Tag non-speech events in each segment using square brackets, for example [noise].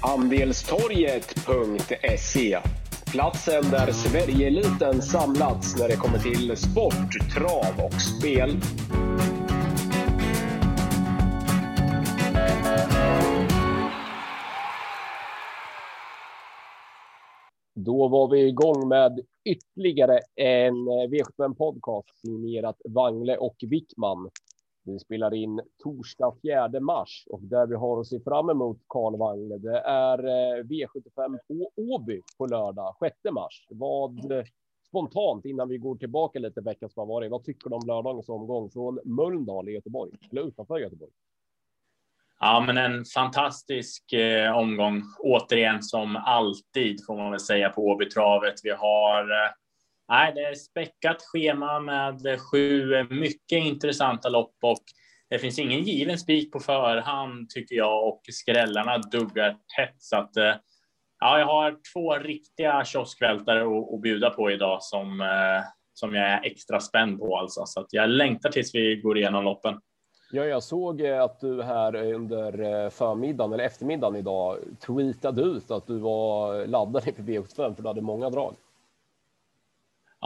Andelstorget.se Platsen där Sverigeeliten samlats när det kommer till sport, trav och spel. Då var vi igång med ytterligare en eh, V75 podcast signerat Wangle och Wickman. Vi spelar in torsdag 4 mars och där vi har att se fram emot Karl Wangle. Det är eh, V75 på Åby på lördag 6 mars. Vad eh, spontant innan vi går tillbaka lite veckan som har varit. Vad tycker du om lördagens omgång från Mölndal i Göteborg eller utanför Göteborg? Ja, men en fantastisk eh, omgång. Återigen som alltid får man väl säga på Åbytravet. Vi har eh, nej, det är späckat schema med sju mycket intressanta lopp och det finns ingen given spik på förhand tycker jag och skrällarna duggar tätt så att eh, ja, jag har två riktiga kioskvältare att, att bjuda på idag som eh, som jag är extra spänd på alltså så att jag längtar tills vi går igenom loppen. Ja, jag såg eh, att du här under förmiddagen eller eftermiddagen idag tweetade ut att du var laddad inför V75 för du hade många drag.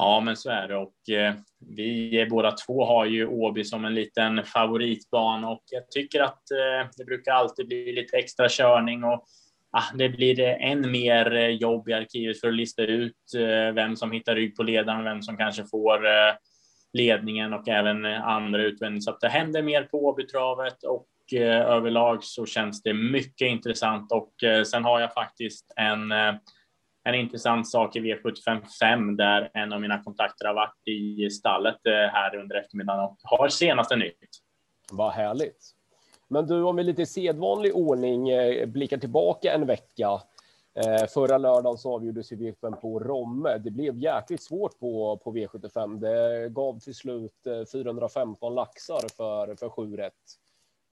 Ja, men så är det. Och eh, vi båda två har ju Åby som en liten favoritbana. Och jag tycker att eh, det brukar alltid bli lite extra körning och ah, det blir eh, än mer eh, jobb i arkivet för att lista ut eh, vem som hittar rygg på ledaren, vem som kanske får eh, ledningen och även eh, andra utvändigt. Så att det händer mer på Åbytravet och eh, överlag så känns det mycket intressant. Och sen har jag faktiskt en en intressant sak i V75 5 där en av mina kontakter har varit i stallet eh, här under eftermiddagen och har senaste nytt. Vad härligt. Men du, om vi lite sedvanlig ordning eh, blickar tillbaka en vecka. Eh, förra lördagen så avgjordes V75 på Romme. Det blev jäkligt svårt på, på V75. Det gav till slut 415 laxar för, för 7 rätt.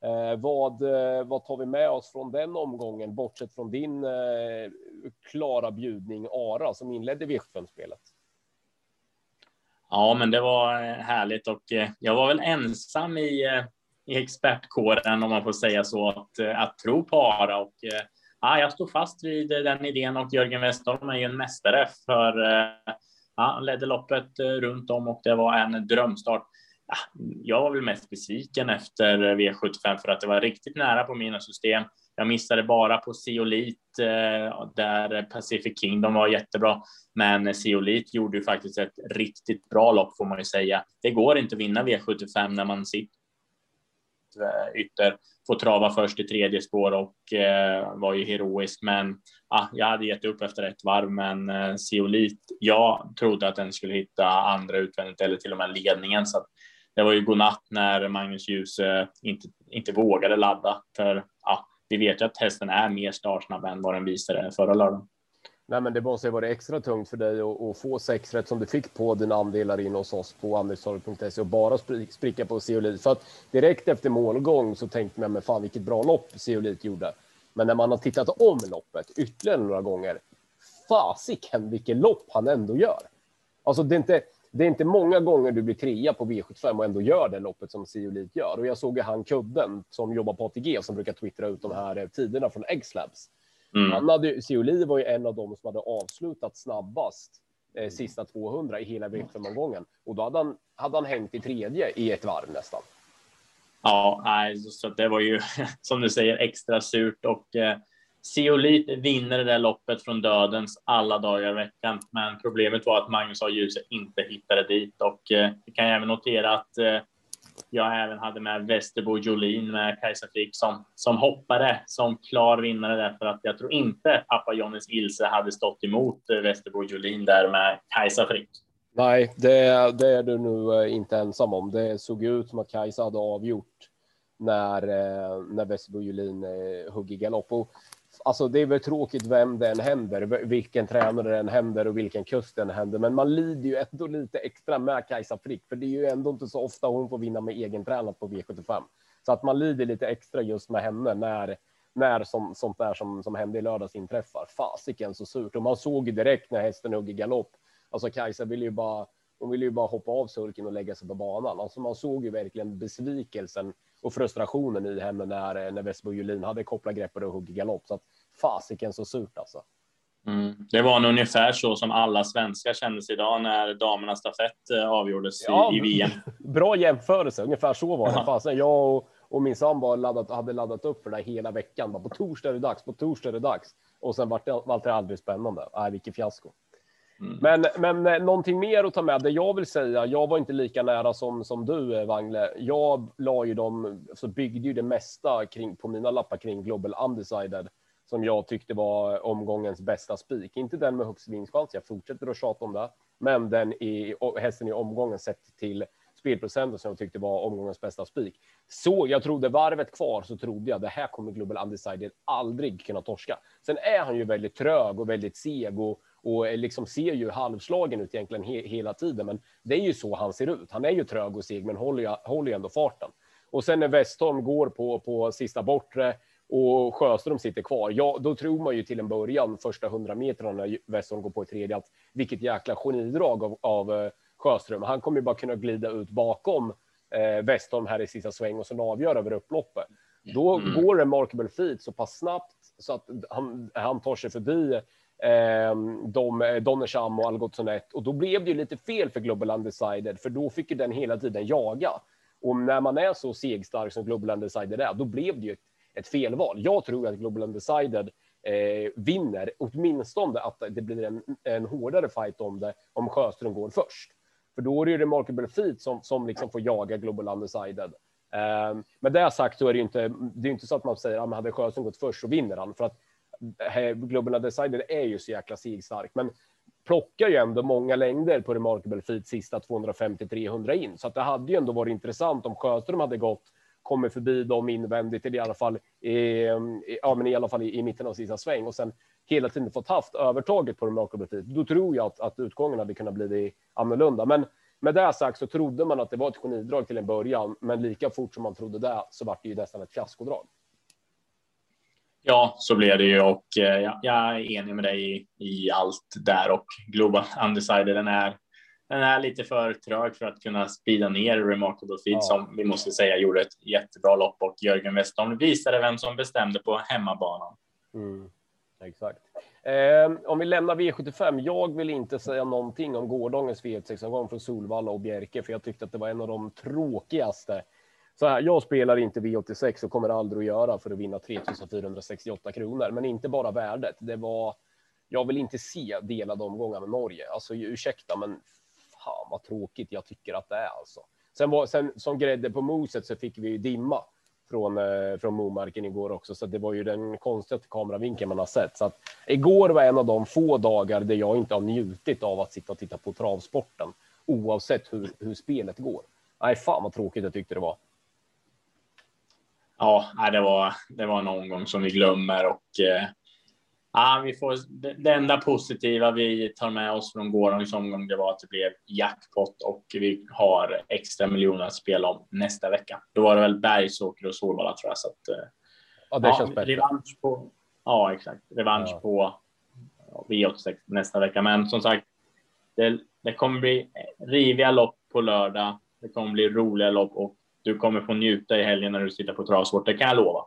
Eh, vad, eh, vad tar vi med oss från den omgången, bortsett från din eh, klara bjudning Ara som inledde V75-spelet? Ja, men det var eh, härligt och eh, jag var väl ensam i, eh, i expertkåren, om man får säga så, att, eh, att tro på Ara och eh, ja, jag stod fast vid den idén och Jörgen Westholm är ju en mästare för ja, han ledde loppet runt om och det var en drömstart Ah, jag var väl mest besviken efter V75 för att det var riktigt nära på mina system. Jag missade bara på Siolit eh, där Pacific Kingdom var jättebra, men Siolit gjorde ju faktiskt ett riktigt bra lopp får man ju säga. Det går inte att vinna V75 när man sitter eh, ytter, får trava först i tredje spår och eh, var ju heroisk, men ah, jag hade gett upp efter ett varv, men eh, jag trodde att den skulle hitta andra utvändigt eller till och med ledningen, så att det var ju godnatt när Magnus Djuse inte, inte vågade ladda. För ja, vi vet ju att hästen är mer startsnabb än vad den visade förra lördagen. Nej, men det måste ju varit extra tungt för dig att, att få sex rätt som du fick på dina andelar in hos oss på andelstorg.se och bara spricka på Seolit. För att direkt efter målgång så tänkte man, men fan vilket bra lopp Seolit gjorde. Men när man har tittat om loppet ytterligare några gånger, fasiken vilket lopp han ändå gör. Alltså det är inte, det är inte många gånger du blir trea på V75 och ändå gör det loppet som Siolit gör. Och jag såg ju han Kudden som jobbar på ATG som brukar twittra ut de här eh, tiderna från X-Labs. Mm. Han hade, var ju en av dem som hade avslutat snabbast eh, sista 200 i hela V75-omgången. Och då hade han, hade han hängt i tredje i ett varv nästan. Ja, nej, så det var ju [laughs] som du säger extra surt och eh, Seolit vinner det där loppet från dödens alla dagar i veckan, men problemet var att Magnus A. Djuse inte hittade dit och eh, vi kan även notera att eh, jag även hade med Västerbo Jolin med Kajsa Frick som, som hoppade som klar vinnare därför att jag tror inte pappa Johnnys Ilse hade stått emot eh, Västerbo Jolin där med Kajsa Frick. Nej, det, det är du nu eh, inte ensam om. Det såg ut som att Kajsa hade avgjort när, eh, när Västerbo Jolin eh, hugg i galopp. Och alltså det är väl tråkigt vem den händer, vilken tränare den händer och vilken kust den händer. Men man lider ju ändå lite extra med Kajsa Frick, för det är ju ändå inte så ofta hon får vinna med egen tränat på V75. Så att man lider lite extra just med henne när, när som, sånt där som, som hände i lördags inträffar. Fasiken så surt. Och man såg ju direkt när hästen hugger galopp. Alltså Kajsa ville ju bara, hon ville ju bara hoppa av sulken och lägga sig på banan. Alltså man såg ju verkligen besvikelsen och frustrationen i henne när, när Vesbo Julin hade kopplat greppet och hugg galopp. Så att fasiken så surt alltså. Mm. Det var nog ungefär så som alla svenskar kände sig idag när damernas stafett eh, avgjordes ja, i, i VM. [laughs] Bra jämförelse, ungefär så var det. Fasen, jag och, och min sambo laddat, hade laddat upp för det hela veckan. Bara på torsdag är det dags, på torsdag är det dags. Och sen vart det, var det aldrig spännande. Nej, vilket fiasko. Mm. Men, men eh, någonting mer att ta med. Det jag vill säga, jag var inte lika nära som, som du, eh, Wangle. Jag la ju dem, så byggde ju det mesta kring, på mina lappar kring Global Undecided som jag tyckte var omgångens bästa spik. Inte den med högst vinstchans, jag fortsätter att tjata om det, men den i hästen i omgången sett till spelprocenten som jag tyckte var omgångens bästa spik. Så jag trodde varvet kvar så trodde jag det här kommer Global Undecided aldrig kunna torska. Sen är han ju väldigt trög och väldigt seg och, och liksom ser ju halvslagen ut egentligen he, hela tiden. Men det är ju så han ser ut. Han är ju trög och seg, men håller ju, håller ju ändå farten. Och sen när Westholm går på, på sista bortre och Sjöström sitter kvar, ja, då tror man ju till en början första hundra metrarna när Westholm går på i tredje att vilket jäkla genidrag av, av uh, Sjöström. Han kommer ju bara kunna glida ut bakom uh, Westholm här i sista sväng och sen avgöra över upploppet. Då mm. går Remarkable Feet så pass snabbt så att han, han tar sig förbi eh, Ehm, de, eh, Donnersham och Algotssonet och då blev det ju lite fel för Global Undecided för då fick ju den hela tiden jaga. Och när man är så segstark som Global Undecided är, då blev det ju ett ett felval. Jag tror att Global Undecided eh, vinner, åtminstone att det blir en, en hårdare fight om det om Sjöström går först. För då är det ju Remarkable Feet som, som liksom får jaga Global Undecided. Eh, med det sagt så är det ju inte, det är inte så att man säger att ah, hade Sjöström gått först så vinner han. För att Global Designer är ju så jäkla sigstark. Men plockar ju ändå många längder på Remarkable Feet sista 250-300 in. Så att det hade ju ändå varit intressant om Sjöström hade gått kommer förbi dem invändigt, eller i alla fall, i, ja, men i, alla fall i, i mitten av sista sväng och sen hela tiden fått haft övertaget på de Feet. Då tror jag att, att utgången hade kunnat bli annorlunda. Men med det sagt så trodde man att det var ett genidrag till en början, men lika fort som man trodde det så var det ju nästan ett fiaskodrag. Ja, så blev det ju och eh, ja, jag är enig med dig i, i allt där och Global Undecided den är den är lite för trög för att kunna sprida ner Remarkable Feed ja. som vi måste säga gjorde ett jättebra lopp och Jörgen Westholm visade vem som bestämde på hemmabanan. Mm, exakt. Eh, om vi lämnar V75. Jag vill inte säga någonting om gårdagens V86-omgång från Solvalla och Bjerke, för jag tyckte att det var en av de tråkigaste. Så här, jag spelar inte V86 och kommer aldrig att göra för att vinna 3468 kronor, men inte bara värdet. Det var jag vill inte se delade omgångar med Norge. Alltså ursäkta, men fan vad tråkigt jag tycker att det är alltså. Sen, var, sen som grädde på moset så fick vi ju dimma från, eh, från Momarken igår också, så det var ju den konstigaste kameravinkeln man har sett. Så att igår var en av de få dagar där jag inte har njutit av att sitta och titta på travsporten, oavsett hur, hur spelet går. Nej, fan vad tråkigt jag tyckte det var. Ja, det var, det var en omgång som vi glömmer och eh, Ja, vi får, det enda positiva vi tar med oss från gårdagens omgång det var att det blev jackpot och vi har extra miljoner att spela om nästa vecka. Då var det väl Bergsåker och Solvalla tror jag. Så att, eh, ja, det ja, känns bättre. Revansch på, ja, exakt. Revansch ja. på V86 nästa vecka. Men som sagt, det, det kommer bli riviga lopp på lördag. Det kommer bli roliga lopp och du kommer få njuta i helgen när du sitter på travsport. Det kan jag lova.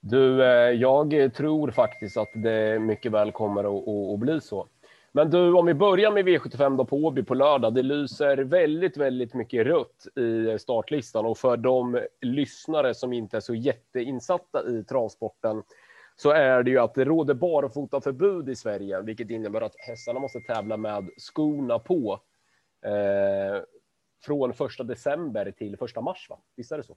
Du, eh, jag tror faktiskt att det mycket väl kommer att, att, bli så. Men du, om vi börjar med V75 då på Åby på lördag. Det lyser väldigt, väldigt mycket rött i startlistan och för de lyssnare som inte är så jätteinsatta i travsporten så är det ju att det råder barfota förbud i Sverige, vilket innebär att hästarna måste tävla med skorna på eh, från första december till första mars. Va? Visst är det så?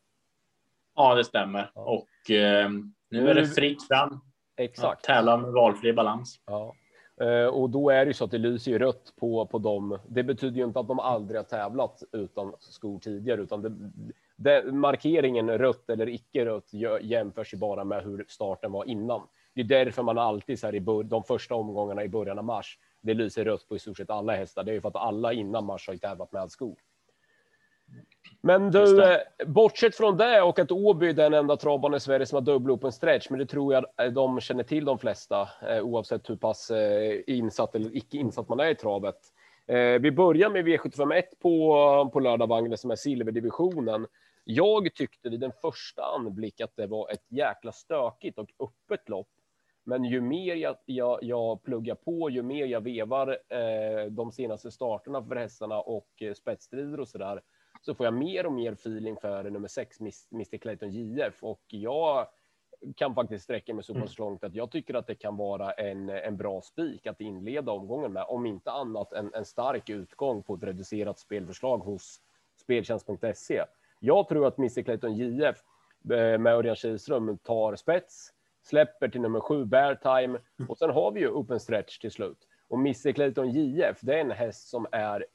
Ja, det stämmer. Ja. Och eh, nu är det fritt fram. Exakt. Tävla med valfri balans. Ja. Eh, och då är det ju så att det lyser ju rött på, på dem. Det betyder ju inte att de aldrig har tävlat utan skor tidigare, utan det, det, markeringen rött eller icke rött jämförs ju bara med hur starten var innan. Det är därför man alltid så här i de första omgångarna i början av mars. Det lyser rött på i stort sett alla hästar. Det är ju för att alla innan mars har tävlat med skor. Men du, eh, bortsett från det och att Åby är den enda travbanan i Sverige som har dubbel open stretch, men det tror jag eh, de känner till de flesta, eh, oavsett hur pass insatt eller icke insatt man är i travet. Vi börjar med V751 på, på lördag, Vagne, som är silverdivisionen. Jag tyckte vid den första anblick att det var ett jäkla stökigt och öppet lopp. Men ju mer jag, jag, jag pluggar på, ju mer jag vevar eh, de senaste starterna för hästarna och spetsstrider och så där, så får jag mer och mer feeling för nummer sex, Mr Clayton JF. Och jag kan faktiskt sträcka mig så pass mm. långt att jag tycker att det kan vara en, en bra spik att inleda omgången med, om inte annat en, en stark utgång på ett reducerat spelförslag hos speltjänst.se. Jag tror att Mr Clayton JF eh, med Örjan Kihlström tar spets, släpper till nummer sju Bear Time och sen har vi ju open stretch till slut. Och Mr Clayton JF, det är en häst som är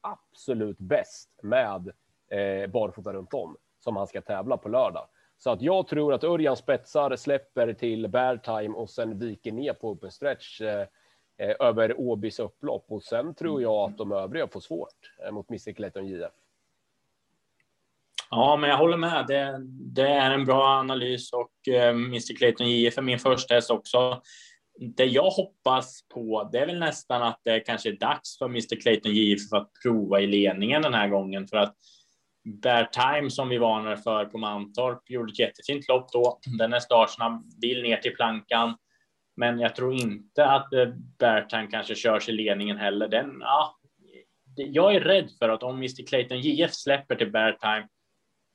absolut bäst med eh, barfota runt om som han ska tävla på lördag. Så att jag tror att Örjan spetsar, släpper till bear time och sen viker ner på open stretch eh, eh, över Åbys upplopp. Och sen tror jag att de övriga får svårt eh, mot Mr Clayton JF. Ja, men jag håller med. Det, det är en bra analys och eh, Mr Clayton JF är min första häst också. Det jag hoppas på, det är väl nästan att det kanske är dags för Mr Clayton JF att prova i ledningen den här gången för att Bear Time som vi varnade för på Mantorp gjorde ett jättefint lopp då. Den är startsnabb, vill ner till plankan. Men jag tror inte att eh, Bear Time kanske körs i ledningen heller. Den, ja, jag är rädd för att om Mr Clayton JF släpper till Bear Time,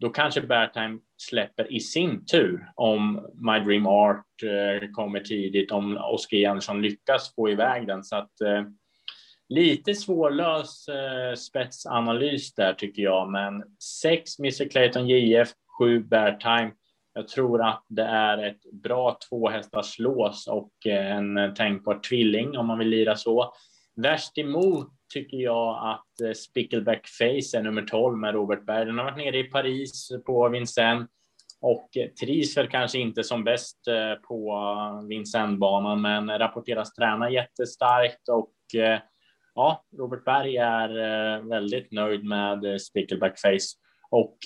då kanske Bear släpper i sin tur om My Dream Art eh, kommer tidigt, om Oskar Jansson lyckas få iväg den. Så att eh, Lite svårlös eh, spetsanalys där tycker jag, men 6 Mr Clayton JF, 7 Bear Jag tror att det är ett bra tvåhästarslås. och en tänkbar tvilling om man vill lira så. Värst emot tycker jag att eh, Spickleback Face är nummer 12 med Robert Berg. Den har varit nere i Paris på Vincennes och eh, trivs väl kanske inte som bäst eh, på Vincennesbanan, men rapporteras träna jättestarkt och ja, Robert Berg är väldigt nöjd med Spickleback Face och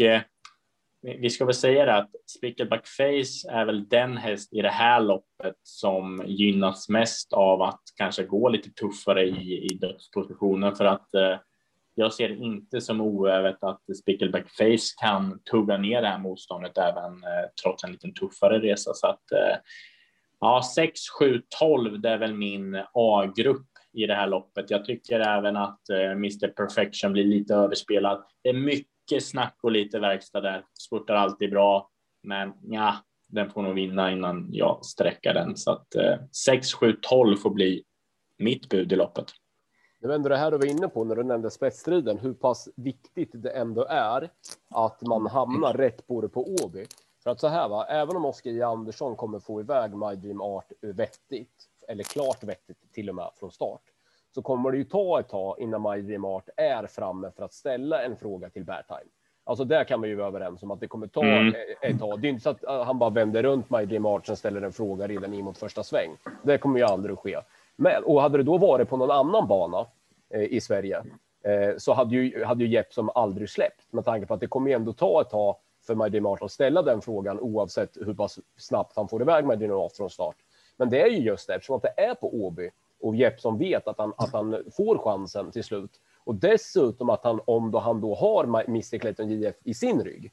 vi ska väl säga det att Spickleback Face är väl den häst i det här loppet som gynnas mest av att kanske gå lite tuffare i, i dödspositionen för att eh, jag ser det inte som oävet att Spickleback Face kan tugga ner det här motståndet även eh, trots en lite tuffare resa så att eh, ja, 6, 7, 12, det är väl min A-grupp i det här loppet. Jag tycker även att eh, Mr Perfection blir lite överspelad. Det är mycket mycket snack och lite verkstad där. Spurtar alltid bra, men ja, den får nog vinna innan jag sträcker den. Så att eh, 6, 7, 12 får bli mitt bud i loppet. Det var ändå det här du var inne på när du nämnde spetsstriden, hur pass viktigt det ändå är att man hamnar rätt både på Åby. För att så här va, även om Oskar J. Andersson kommer få iväg My Dream Art vettigt, eller klart vettigt till och med från start, så kommer det ju ta ett tag innan My Dream Art är framme för att ställa en fråga till Beartime. Alltså där kan vi ju vara överens om att det kommer ta mm. ett tag. Det är inte så att uh, han bara vänder runt Art och ställer en fråga redan in mot första sväng. Det kommer ju aldrig att ske. Men, och hade det då varit på någon annan bana eh, i Sverige eh, så hade ju, hade ju Jeppsson aldrig släppt med tanke på att det kommer ju ändå ta ett tag för Dream Art att ställa den frågan oavsett hur pass snabbt han får iväg Dream Art från start. Men det är ju just det, eftersom att det är på Åby och Jeppsson vet att han, att han får chansen till slut. Och dessutom att han, om då han då har Mr Clayton JF i sin rygg,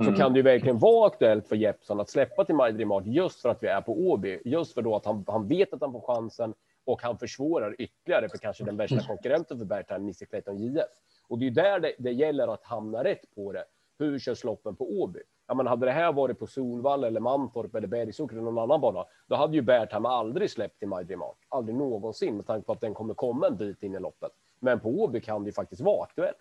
mm. så kan det ju verkligen vara aktuellt för Jeppsson att släppa till Majdri Mart just för att vi är på Åby, just för då att han, han vet att han får chansen och han försvårar ytterligare för kanske den värsta konkurrenten för Bertan, Mr Clayton JF. Och det är där det, det gäller att hamna rätt på det. Hur körs loppen på Åby? Ja, men hade det här varit på Solvalla eller Mantorp eller Bergsåker eller någon annan bana, då hade ju Bertham aldrig släppt till My Dream Art. Aldrig någonsin med tanke på att den kommer komma en bit in i loppet. Men på Åby kan det ju faktiskt vara aktuellt.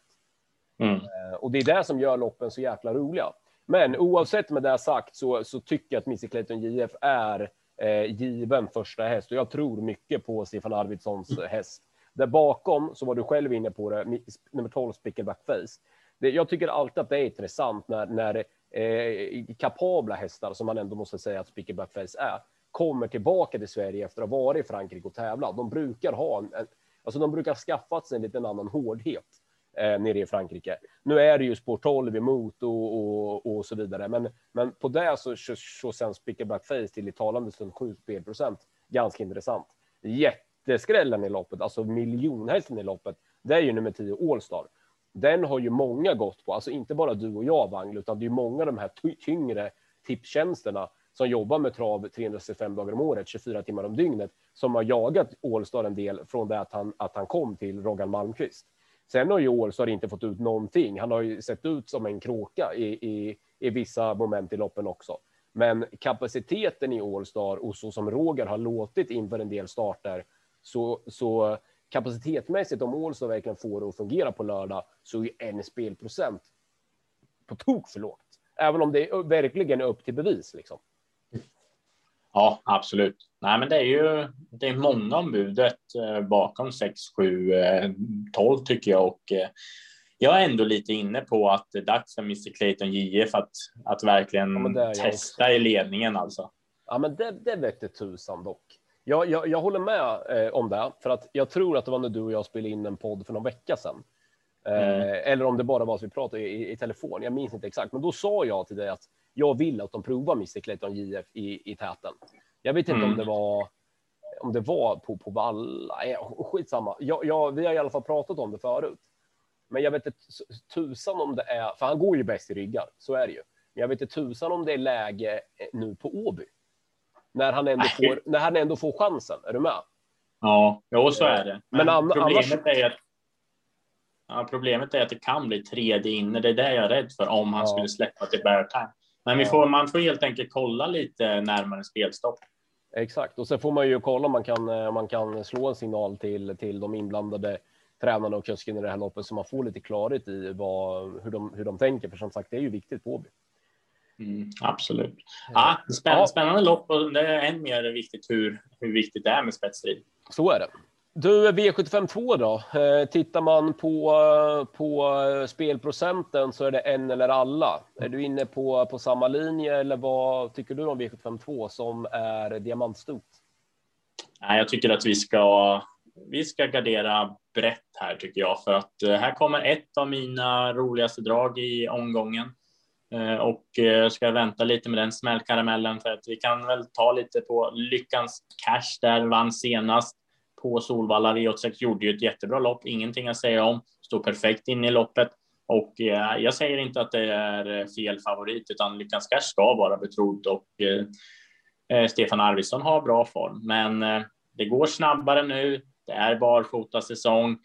Mm. Eh, och det är det som gör loppen så jäkla roliga. Men oavsett med det sagt så, så tycker jag att Missy Clayton JF är eh, given första häst och jag tror mycket på Stefan Arvidssons häst. Där bakom så var du själv inne på det, nummer 12 Spickleback Face. Det, jag tycker alltid att det är intressant när, när eh, kapabla hästar, som man ändå måste säga att Spicker Blackface är, kommer tillbaka till Sverige efter att ha varit i Frankrike och tävlat. De brukar ha en, alltså de brukar skaffat sig en liten annan hårdhet eh, nere i Frankrike. Nu är det ju spår 12 emot och, och, och så vidare, men, men på det så, så, så sen Spicker Blackface till i talande stund 7 spelprocent. Ganska intressant. Jätteskrällen i loppet, alltså miljonhästen i loppet, det är ju nummer 10 Allstar den har ju många gått på, alltså inte bara du och jag Wangel, utan det är många av de här tyngre tipstjänsterna som jobbar med trav 365 dagar om året, 24 timmar om dygnet, som har jagat Allstar en del från det att han, att han kom till Rogan Malmqvist. Sen har ju Allstar inte fått ut någonting. Han har ju sett ut som en kråka i, i, i vissa moment i loppen också. Men kapaciteten i Allstar och så som Roger har låtit inför en del starter så, så kapacitetsmässigt om Allstar verkligen får det att fungera på lördag så är en spelprocent på tok för lågt. Även om det är verkligen är upp till bevis liksom. Ja, absolut. Nej, men det är ju det är många om budet eh, bakom 6, 7, 12 tycker jag och eh, jag är ändå lite inne på att det är dags för Mr Clayton JF att, att verkligen ja, testa i ledningen alltså. Ja, men det, det vette tusan dock. Jag, jag, jag håller med eh, om det, för att jag tror att det var när du och jag spelade in en podd för någon vecka sedan. Mm. Eh, eller om det bara var så vi pratade i, i, telefon. Jag minns inte exakt, men då sa jag till dig att jag vill att de provar Mr Clayton JF i, i täten. Jag vet inte mm. om det var om det var på, på Valla. Skitsamma. Jag, jag, vi har i alla fall pratat om det förut. Men jag vet inte tusan om det är, för han går ju bäst i ryggar, så är det ju. Men jag vet inte tusan om det är läge eh, nu på Åby. När han ändå, får, när han ändå får chansen. Är du med? Ja, jo, så är det. Men, Men problemet, annars... är att, ja, problemet är att det kan bli tredje inne. Det är det jag är rädd för om han ja. skulle släppa till Beartime. Men vi får, man får helt enkelt kolla lite närmare spelstopp. Exakt, och sen får man ju kolla om man kan, man kan slå en signal till, till de inblandade tränarna och kusken i det här loppet så man får lite klarhet i vad, hur, de, hur de tänker. För som sagt, det är ju viktigt på Åby. Mm, absolut. Ja, spännande, spännande lopp och det är än mer viktigt hur, hur viktigt det är med spetsstrid. Så är det. Du, V75 2 då? Eh, tittar man på, på spelprocenten så är det en eller alla. Är du inne på, på samma linje eller vad tycker du om V75 2 som är diamantstort? Nej, jag tycker att vi ska, vi ska gardera brett här tycker jag, för att eh, här kommer ett av mina roligaste drag i omgången. Eh, och eh, jag ska vänta lite med den smällkaramellen för att vi kan väl ta lite på Lyckans Cash där vann senast på Solvalla. V86 gjorde ju ett jättebra lopp, ingenting att säga om, stod perfekt in i loppet. Och eh, jag säger inte att det är fel favorit, utan Lyckans Cash ska vara betrodd och Stefan Arvidsson har bra form. Men det går snabbare nu, det är barfota säsong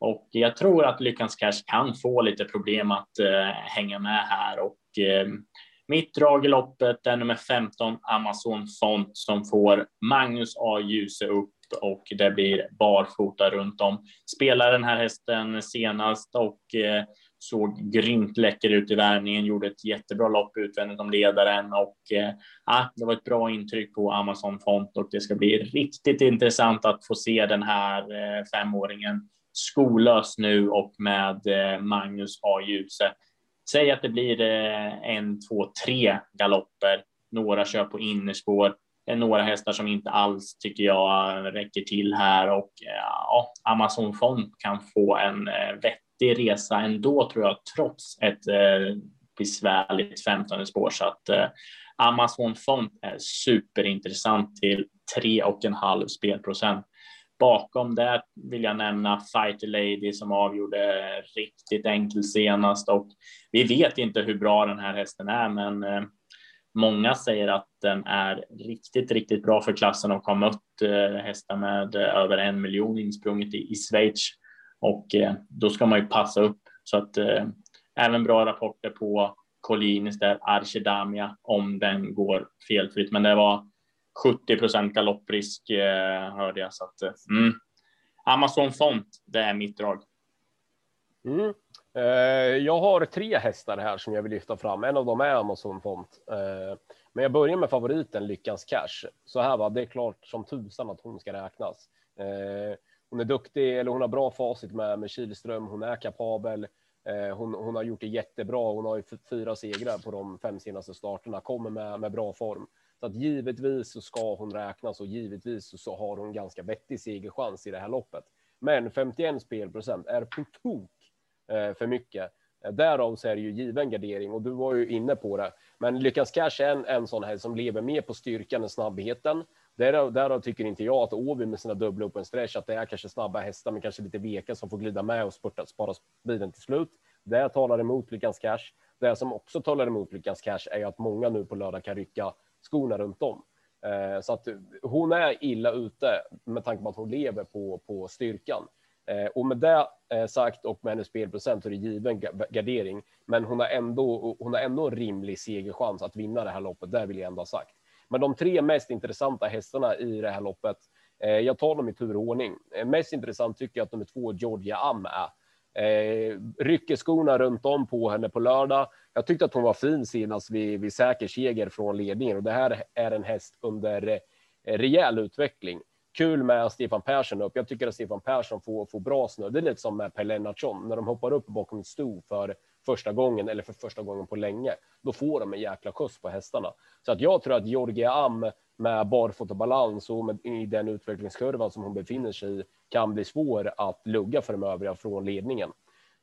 och jag tror att Lyckans Cash kan få lite problem att eh, hänga med här och eh, mitt drag i loppet är nummer 15 Amazon Font som får Magnus A. Ljuse upp och det blir barfota runt om. Spelade den här hästen senast och eh, såg grymt läcker ut i värmningen, gjorde ett jättebra lopp utvändigt om ledaren och eh, det var ett bra intryck på Amazon Font och det ska bli riktigt intressant att få se den här eh, femåringen skolös nu och med eh, Magnus A. Djuse. Säg att det blir eh, en, två, tre galopper. Några kör på innerspår. Det är några hästar som inte alls tycker jag räcker till här och eh, ja, Amazon Font kan få en vettig resa ändå tror jag, trots ett eh, besvärligt 15 spår. Så att eh, Amazon Font är superintressant till tre och en halv spelprocent. Bakom det vill jag nämna Fighter Lady som avgjorde riktigt enkelt senast. Och vi vet inte hur bra den här hästen är, men eh, många säger att den är riktigt, riktigt bra för klassen och har mött hästar med eh, över en miljon insprunget i, i Schweiz. Och eh, då ska man ju passa upp. Så att även bra rapporter på Collinis där Archidamia om den går felfritt, men det var 70 procent galopprisk eh, hörde jag. Så att, eh, mm. Amazon Font, det är mitt drag. Mm. Eh, jag har tre hästar här som jag vill lyfta fram. En av dem är Amazon Font. Eh, men jag börjar med favoriten Lyckans Cash. Så här va, det är klart som tusan att hon ska räknas. Eh, hon är duktig, eller hon har bra facit med, med Kihlström. Hon är kapabel. Eh, hon, hon, har gjort det jättebra. Hon har ju fyra segrar på de fem senaste starterna, kommer med, med bra form. Så att givetvis så ska hon räknas och givetvis så har hon ganska vettig segerchans i det här loppet. Men 51 spelprocent är på tok eh, för mycket. Eh, därav så är det ju given gardering och du var ju inne på det. Men lyckas Cash är en, en sån här som lever mer på styrkan än snabbheten Därav, därav tycker inte jag att Åby med sina dubbla open stretch, att det är kanske snabba hästar, men kanske lite veka som får glida med och spurta, spara bilen till slut. Det talar emot Lyckans Cash. Det som också talar emot Lyckans Cash är att många nu på lördag kan rycka skorna runt om. Eh, så att hon är illa ute med tanke på att hon lever på, på styrkan. Eh, och med det eh, sagt och med hennes spelprocent så är det given gardering. Men hon har ändå, hon har ändå en rimlig segerchans att vinna det här loppet. Det vill jag ändå ha sagt. Men de tre mest intressanta hästarna i det här loppet. Eh, jag tar dem i turordning. Eh, mest intressant tycker jag att nummer två Georgia Am är. Eh, rycker skorna runt om på henne på lördag. Jag tyckte att hon var fin senast vid, vid säker seger från ledningen och det här är en häst under eh, rejäl utveckling. Kul med Stefan Persson upp. Jag tycker att Stefan Persson får, får bra snurr. Det är lite som med Per Lennartsson när de hoppar upp bakom ett sto för första gången eller för första gången på länge. Då får de en jäkla skjuts på hästarna. Så att jag tror att Georgia Am med barfotabalans och med, i den utvecklingskurvan som hon befinner sig i kan bli svår att lugga för de övriga från ledningen.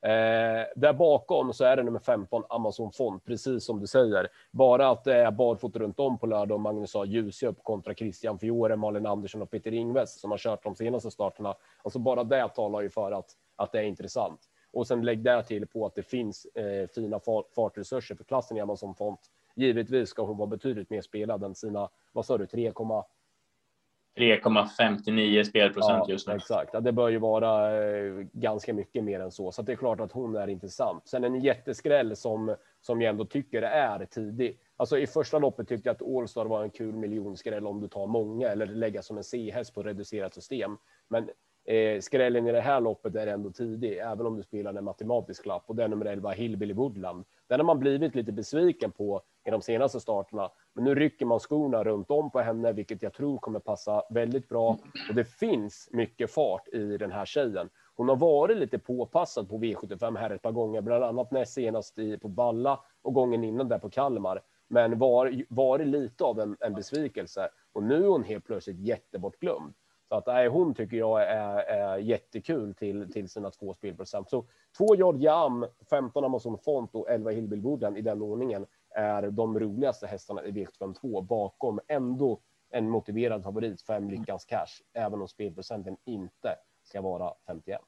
Eh, där bakom så är det nummer 15 Amazon Fond, precis som du säger. Bara att det är barfota runt om på lördag och Magnus A. upp, kontra Christian Fiore, Malin Andersson och Peter Ingves som har kört de senaste starterna. Alltså bara det talar ju för att, att det är intressant. Och sen lägg där till på att det finns eh, fina fartresurser för klassen i Amazon Font. Givetvis ska hon vara betydligt mer spelad än sina, vad sa du, 3, 3,59 spelprocent ja, just nu. Exakt, ja, det bör ju vara eh, ganska mycket mer än så, så det är klart att hon är intressant. Sen en jätteskräll som som jag ändå tycker är tidig. Alltså i första loppet tyckte jag att Allstar var en kul miljonskräll om du tar många eller lägga som en C-häst på reducerat system. Men eh, skrällen i det här loppet är ändå tidig, även om du spelar en matematisk lapp och det är nummer 11 Hillbilly Woodland. Den har man blivit lite besviken på i de senaste starterna, men nu rycker man skorna runt om på henne, vilket jag tror kommer passa väldigt bra. Och det finns mycket fart i den här tjejen. Hon har varit lite påpassad på V75 här ett par gånger, bland annat näst senast i, på Balla och gången innan där på Kalmar. Men var, varit lite av en, en besvikelse och nu är hon helt plötsligt jättebortglömd. Så att nej, hon tycker jag är, är jättekul till, till sina två spelprocent. Så två Georgia 15 Amazon Font och 11 Hillbill i den ordningen är de roligaste hästarna i V752 bakom ändå en motiverad favorit, fem Lyckans Cash, även om spelprocenten inte ska vara 51.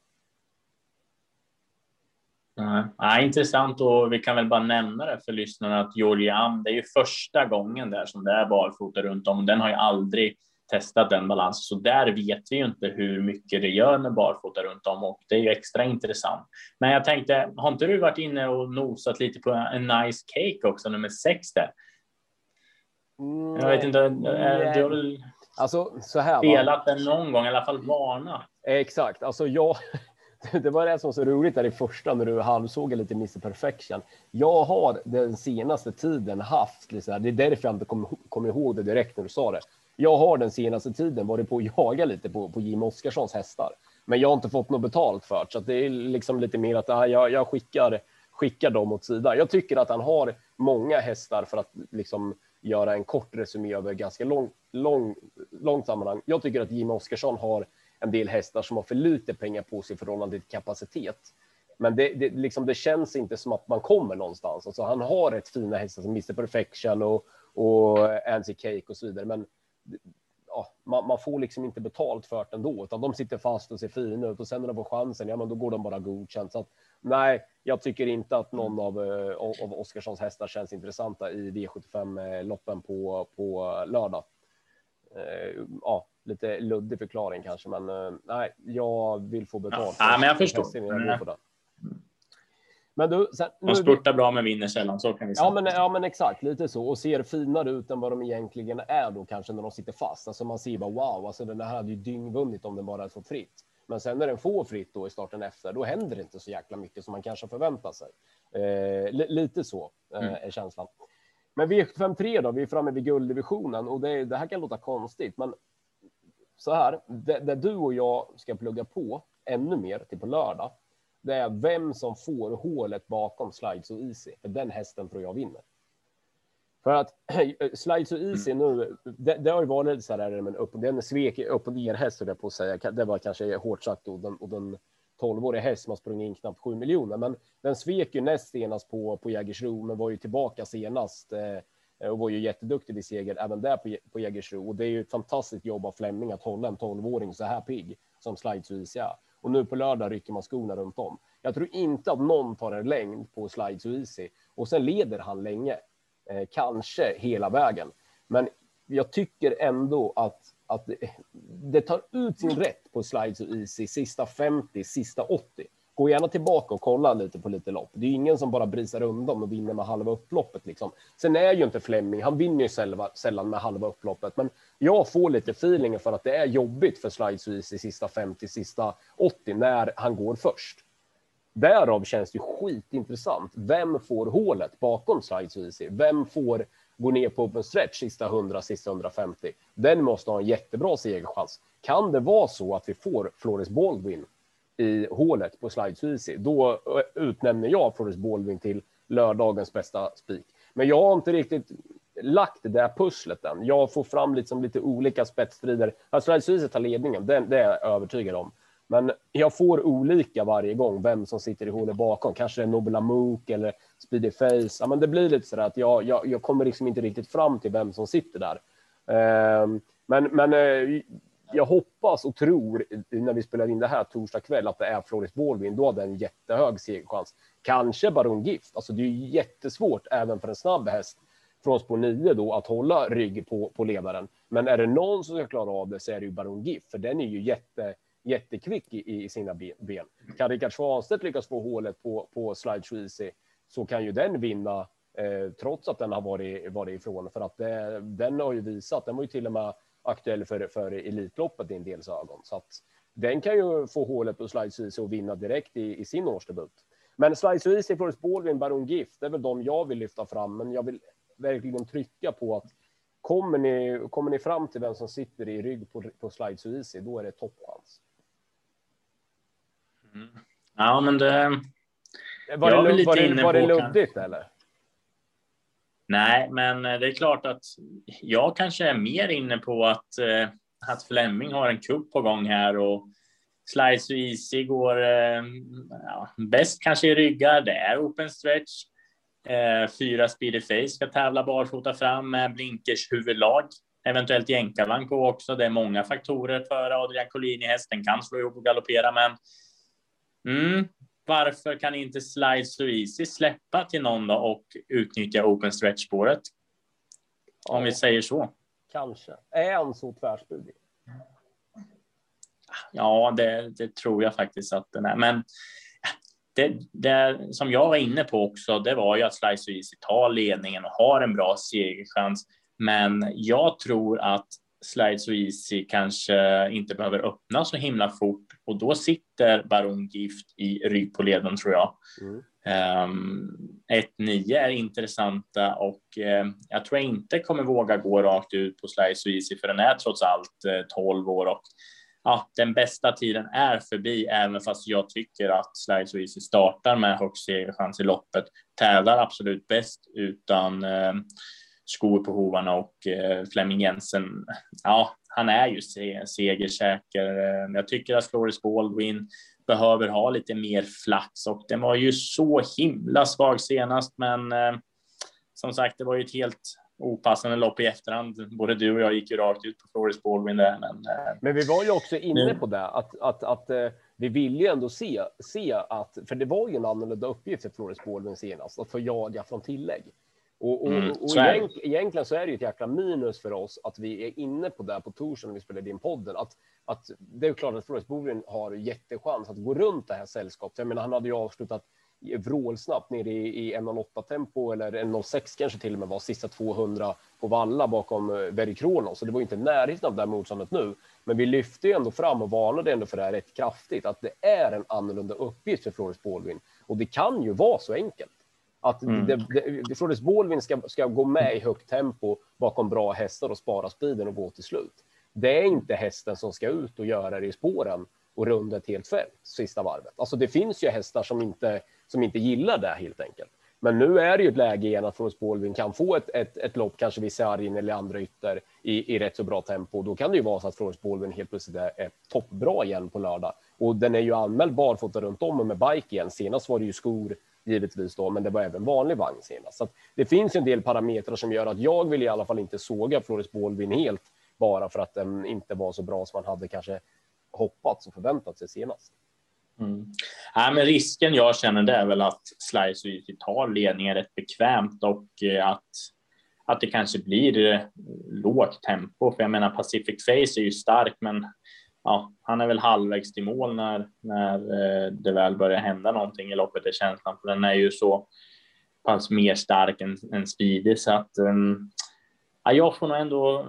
Mm. Ja, intressant och vi kan väl bara nämna det för lyssnarna att Georgian, det är ju första gången där som det är barfota runt om. Den har ju aldrig testat den balansen, så där vet vi ju inte hur mycket det gör med barfota runt om och det är ju extra intressant. Men jag tänkte, har inte du varit inne och nosat lite på en nice cake också, nummer sex där? Mm, jag vet inte, eh, du har väl alltså, så här, spelat den någon gång, i alla fall varna? Exakt, alltså jag, [laughs] det var det som var så roligt där i första när du halvsåg lite Mr Perfection. Jag har den senaste tiden haft, liksom, det är därför jag inte kommer kom ihåg det direkt när du sa det. Jag har den senaste tiden varit på att jaga lite på, på Jim Oskarssons hästar, men jag har inte fått något betalt för det, så det är liksom lite mer att ah, jag, jag skickar, skickar dem åt sidan. Jag tycker att han har många hästar för att liksom göra en kort resumé över ganska lång, lång, långt sammanhang. Jag tycker att Jim Oskarsson har en del hästar som har för lite pengar på sig i förhållande till kapacitet. Men det, det, liksom, det känns inte som att man kommer någonstans. Alltså, han har rätt fina hästar som Mr Perfection och, och Ansi Cake och så vidare. Men ja, man, man, får liksom inte betalt för det ändå, utan de sitter fast och ser fina ut och sen när de får chansen, ja, men då går de bara godkänt. Så att, nej, jag tycker inte att någon av, eh, av Oskarssons hästar känns intressanta i V75 loppen på, på lördag. Eh, ja, lite luddig förklaring kanske, men eh, nej, jag vill få betalt. Ja, men jag förstår. Men du, sen, nu... De spurtar bra men vinner sällan, så kan vi säga. Ja, men, ja, men exakt lite så och ser finare ut än vad de egentligen är då kanske när de sitter fast. Alltså man ser bara wow, alltså den här hade ju dyngvunnit om den bara hade fått fritt. Men sen när den får fritt då i starten efter, då händer det inte så jäkla mycket som man kanske förväntar sig. Eh, lite så eh, mm. är känslan. Men V753 då, vi är framme vid gulddivisionen och det, det här kan låta konstigt, men så här, det, du och jag ska plugga på ännu mer till på lördag, det är vem som får hålet bakom Slides och Easy. För den hästen tror jag vinner. För att [clears throat] Slides och Easy nu, det, det har ju varit så här, men upp, den svek upp och ner häst, jag på att säga. Det var kanske hårt sagt och den, och den 12-årig häst som har sprungit in knappt 7 miljoner, men den svek ju näst senast på, på Jägersro, men var ju tillbaka senast eh, eh, och var ju jätteduktig vid seger även där på, på Jägersro. Och det är ju ett fantastiskt jobb av Fleming att hålla en 12-åring så här pigg som Slides och Easy är. Och nu på lördag rycker man skorna runt om. Jag tror inte att någon tar en längd på Slides och Easy och sen leder han länge, eh, kanske hela vägen. Men jag tycker ändå att, att det, det tar ut sin rätt på Slides och Easy sista 50, sista 80 gå gärna tillbaka och kolla lite på lite lopp. Det är ju ingen som bara brisar undan och vinner med halva upploppet. Liksom. Sen är ju inte Fleming, han vinner ju sällan med halva upploppet, men jag får lite feeling för att det är jobbigt för Slides i sista 50, sista 80 när han går först. Därav känns det skitintressant. Vem får hålet bakom Slides Vem får gå ner på open stretch sista 100, sista 150? Den måste ha en jättebra segerchans. Kan det vara så att vi får Flores Baldwin i hålet på Slide Easy, då eh, utnämner jag Flores Baldwin till lördagens bästa spik. Men jag har inte riktigt lagt det där pusslet än. Jag får fram liksom lite olika spetsstrider. Att Slide Easy tar ledningen, det, det är jag övertygad om. Men jag får olika varje gång vem som sitter i hålet bakom. Kanske det är Nobel Amok eller Speedy Face. Ja, men det blir lite så att jag, jag, jag kommer liksom inte riktigt fram till vem som sitter där. Ehm, men, men eh, jag hoppas och tror när vi spelar in det här torsdag kväll att det är Floris Baldwin. Då hade en jättehög segerchans. Kanske Baron Gift. Alltså det är jättesvårt även för en snabb häst från spår 9 då att hålla rygg på, på ledaren. Men är det någon som ska klara av det så är det ju Baron Gift, för den är ju jätte, jättekvick i, i sina ben. Kan Rickard Svanstedt lyckas få hålet på, på Slide Easy så kan ju den vinna eh, trots att den har varit, varit ifrån. För att det, den har ju visat, den var ju till och med aktuell för, för Elitloppet i en dels ögon. Så att den kan ju få hålet på Slides Easy och vinna direkt i, i sin årsdebut. Men Slides Easy, Forrest Baldwin, Baron Gift, det är väl de jag vill lyfta fram. Men jag vill verkligen trycka på att kommer ni, kommer ni fram till vem som sitter i rygg på, på Slides Easy, då är det toppchans. Mm. Ja, men det... Var det, var det, var det luddigt eller? Nej, men eh, det är klart att jag kanske är mer inne på att, eh, att Fleming har en kupp på gång här och Slice och Easy går eh, ja, bäst kanske i ryggar. Det är open stretch. Fyra Speedy Face ska tävla barfota fram med blinkers huvudlag. Eventuellt jänkarvagn på också. Det är många faktorer för Adrian Collini. Hästen kan slå ihop och galoppera, men mm, varför kan inte Slide Easy släppa till någon då och utnyttja open stretch-spåret? Om ja, vi säger så. Kanske. Är han så tvärspydig? Ja, det, det, tror jag faktiskt att den är. Men det, det, som jag var inne på också, det var ju att Slice So Easy tar ledningen och har en bra segerchans. Men jag tror att Slide So Easy kanske inte behöver öppna så himla fort och då sitter Baron Gift i rygg på leden tror jag. Mm. Um, ehm, 1-9 är intressanta och uh, jag tror jag inte kommer våga gå rakt ut på Slide So Easy för den är trots allt uh, eh, 12 år och ja, den bästa tiden är förbi, även fast jag tycker att Slide So Easy startar med högst segerchans i loppet. Tävlar absolut bäst utan uh, skor på hovarna och eh, Flemming Jensen, ja, han är ju segersäker. Eh, jag tycker att Floris Baldwin behöver ha lite mer flax och den var ju så himla svag senast, men eh, som sagt, det var ju ett helt opassande lopp i efterhand. Både du och jag gick ju rakt ut på Floris Baldwin där. Men, men vi var ju också inne på det, att, att, att vi ville ju ändå se, se att, för det var ju en annorlunda uppgift för Floris Baldwin senast, att få jaga från tillägg. Och, och, mm, och egent, egentligen så är det ju ett jäkla minus för oss att vi är inne på det på torsdag när vi spelar in podden. Att, att det är klart att Flores har jättechans att gå runt det här sällskapet. Jag menar, han hade ju avslutat vrålsnabbt ner i, i 1.08 tempo eller 1.06 kanske till och med var sista 200 på valla bakom eh, Very Kronos. Så det var inte närheten av det här motståndet nu. Men vi lyfte ju ändå fram och varnade ändå för det här rätt kraftigt, att det är en annorlunda uppgift för Flores Baldwin. Och det kan ju vara så enkelt. Att mm. det, det, Flores Baldwin ska, ska gå med i högt tempo bakom bra hästar och spara speeden och gå till slut. Det är inte hästen som ska ut och göra det i spåren och runda ett helt fält sista varvet. Alltså det finns ju hästar som inte, som inte gillar det helt enkelt. Men nu är det ju ett läge igen att Flores Baldwin kan få ett, ett, ett lopp, kanske vid sargen eller andra ytter i, i rätt så bra tempo. Då kan det ju vara så att Flores Baldwin helt plötsligt är, är toppbra igen på lördag. Och den är ju anmäld barfota runt om och med bike igen. Senast var det ju skor givetvis då, men det var även vanlig vagn senast. Så det finns en del parametrar som gör att jag vill i alla fall inte såga Floris Bolvin helt bara för att den inte var så bra som man hade kanske hoppats och förväntat sig senast. Mm. Ja, men risken jag känner det är väl att Slice och tar ledningen rätt bekvämt och eh, att, att det kanske blir eh, lågt tempo. För jag menar Pacific Face är ju stark, men ja, han är väl halvvägs till mål när, när eh, det väl börjar hända någonting i loppet är känslan. För den är ju så pass mer stark än, än speedy så att um, ja, jag får nog ändå.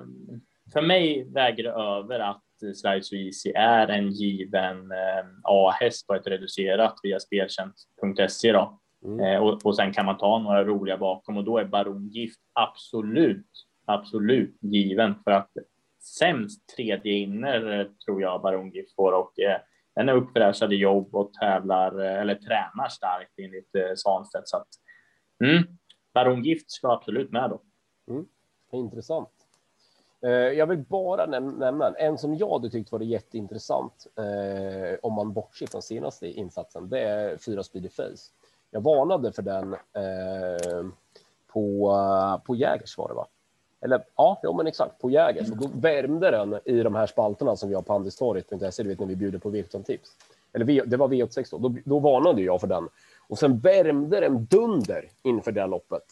För mig väger det över att Slice så Easy är en given eh, A-häst på ett reducerat via speltjänst.se då. Mm. Eh, och, och sen kan man ta några roliga bakom och då är Baron Gift absolut, absolut given för att sämst tredje inner eh, tror jag Baron Gift får och eh, den är uppfräschad i jobb och tävlar eh, eller tränar starkt enligt eh, Svanstedt. Så att, mm, Baron Gift ska absolut med då. Mm. Intressant. Eh, jag vill bara nämna en som jag hade tyckt var jätteintressant eh, om man bortser från senaste insatsen. Det är fyra Speedy Face. Jag varnade för den eh, på, på Jägers var det va? Eller ja, ja men exakt på Jäger. Så då värmde den i de här spalterna som vi har på handelstorget.se, du vet när vi bjuder på V75-tips. Eller det var V86 då. då, då varnade jag för den och sen värmde den dunder inför det loppet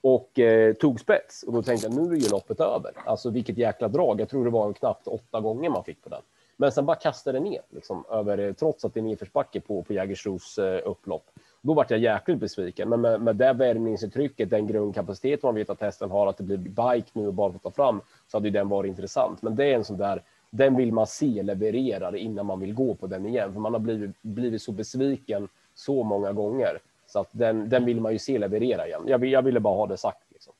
och eh, tog spets. Och då tänkte jag nu är ju loppet över. Alltså vilket jäkla drag. Jag tror det var knappt åtta gånger man fick på den. Men sen bara kastade den ner, liksom, över, eh, trots att det är nedförsbacke på, på Jägersros eh, upplopp. Då vart jag jäkligt besviken. Men med, med det värmningsuttrycket, den grundkapacitet man vet att hästen har, att det blir bike nu och bara få ta fram, så hade ju den varit intressant. Men det är en sån där, den vill man se leverera innan man vill gå på den igen. För man har blivit, blivit så besviken så många gånger så att den, den vill man ju se leverera igen. Jag, jag ville bara ha det sagt. Liksom.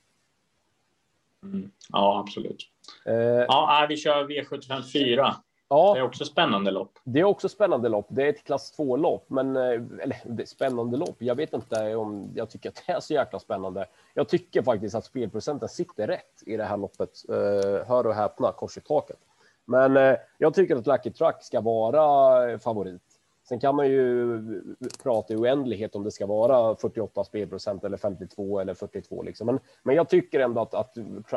Mm. Ja, absolut. Eh, ja, vi kör V75 4. Ja, det är också spännande lopp. Det är också spännande lopp. Det är ett klass 2-lopp, men eh, eller det är spännande lopp. Jag vet inte om jag tycker att det är så jäkla spännande. Jag tycker faktiskt att spelprocenten sitter rätt i det här loppet. Eh, hör och häpna, kors i taket. Men eh, jag tycker att Lucky Truck ska vara favorit. Sen kan man ju prata i oändlighet om det ska vara 48 spelprocent eller 52 eller 42 liksom. Men, men jag tycker ändå att, att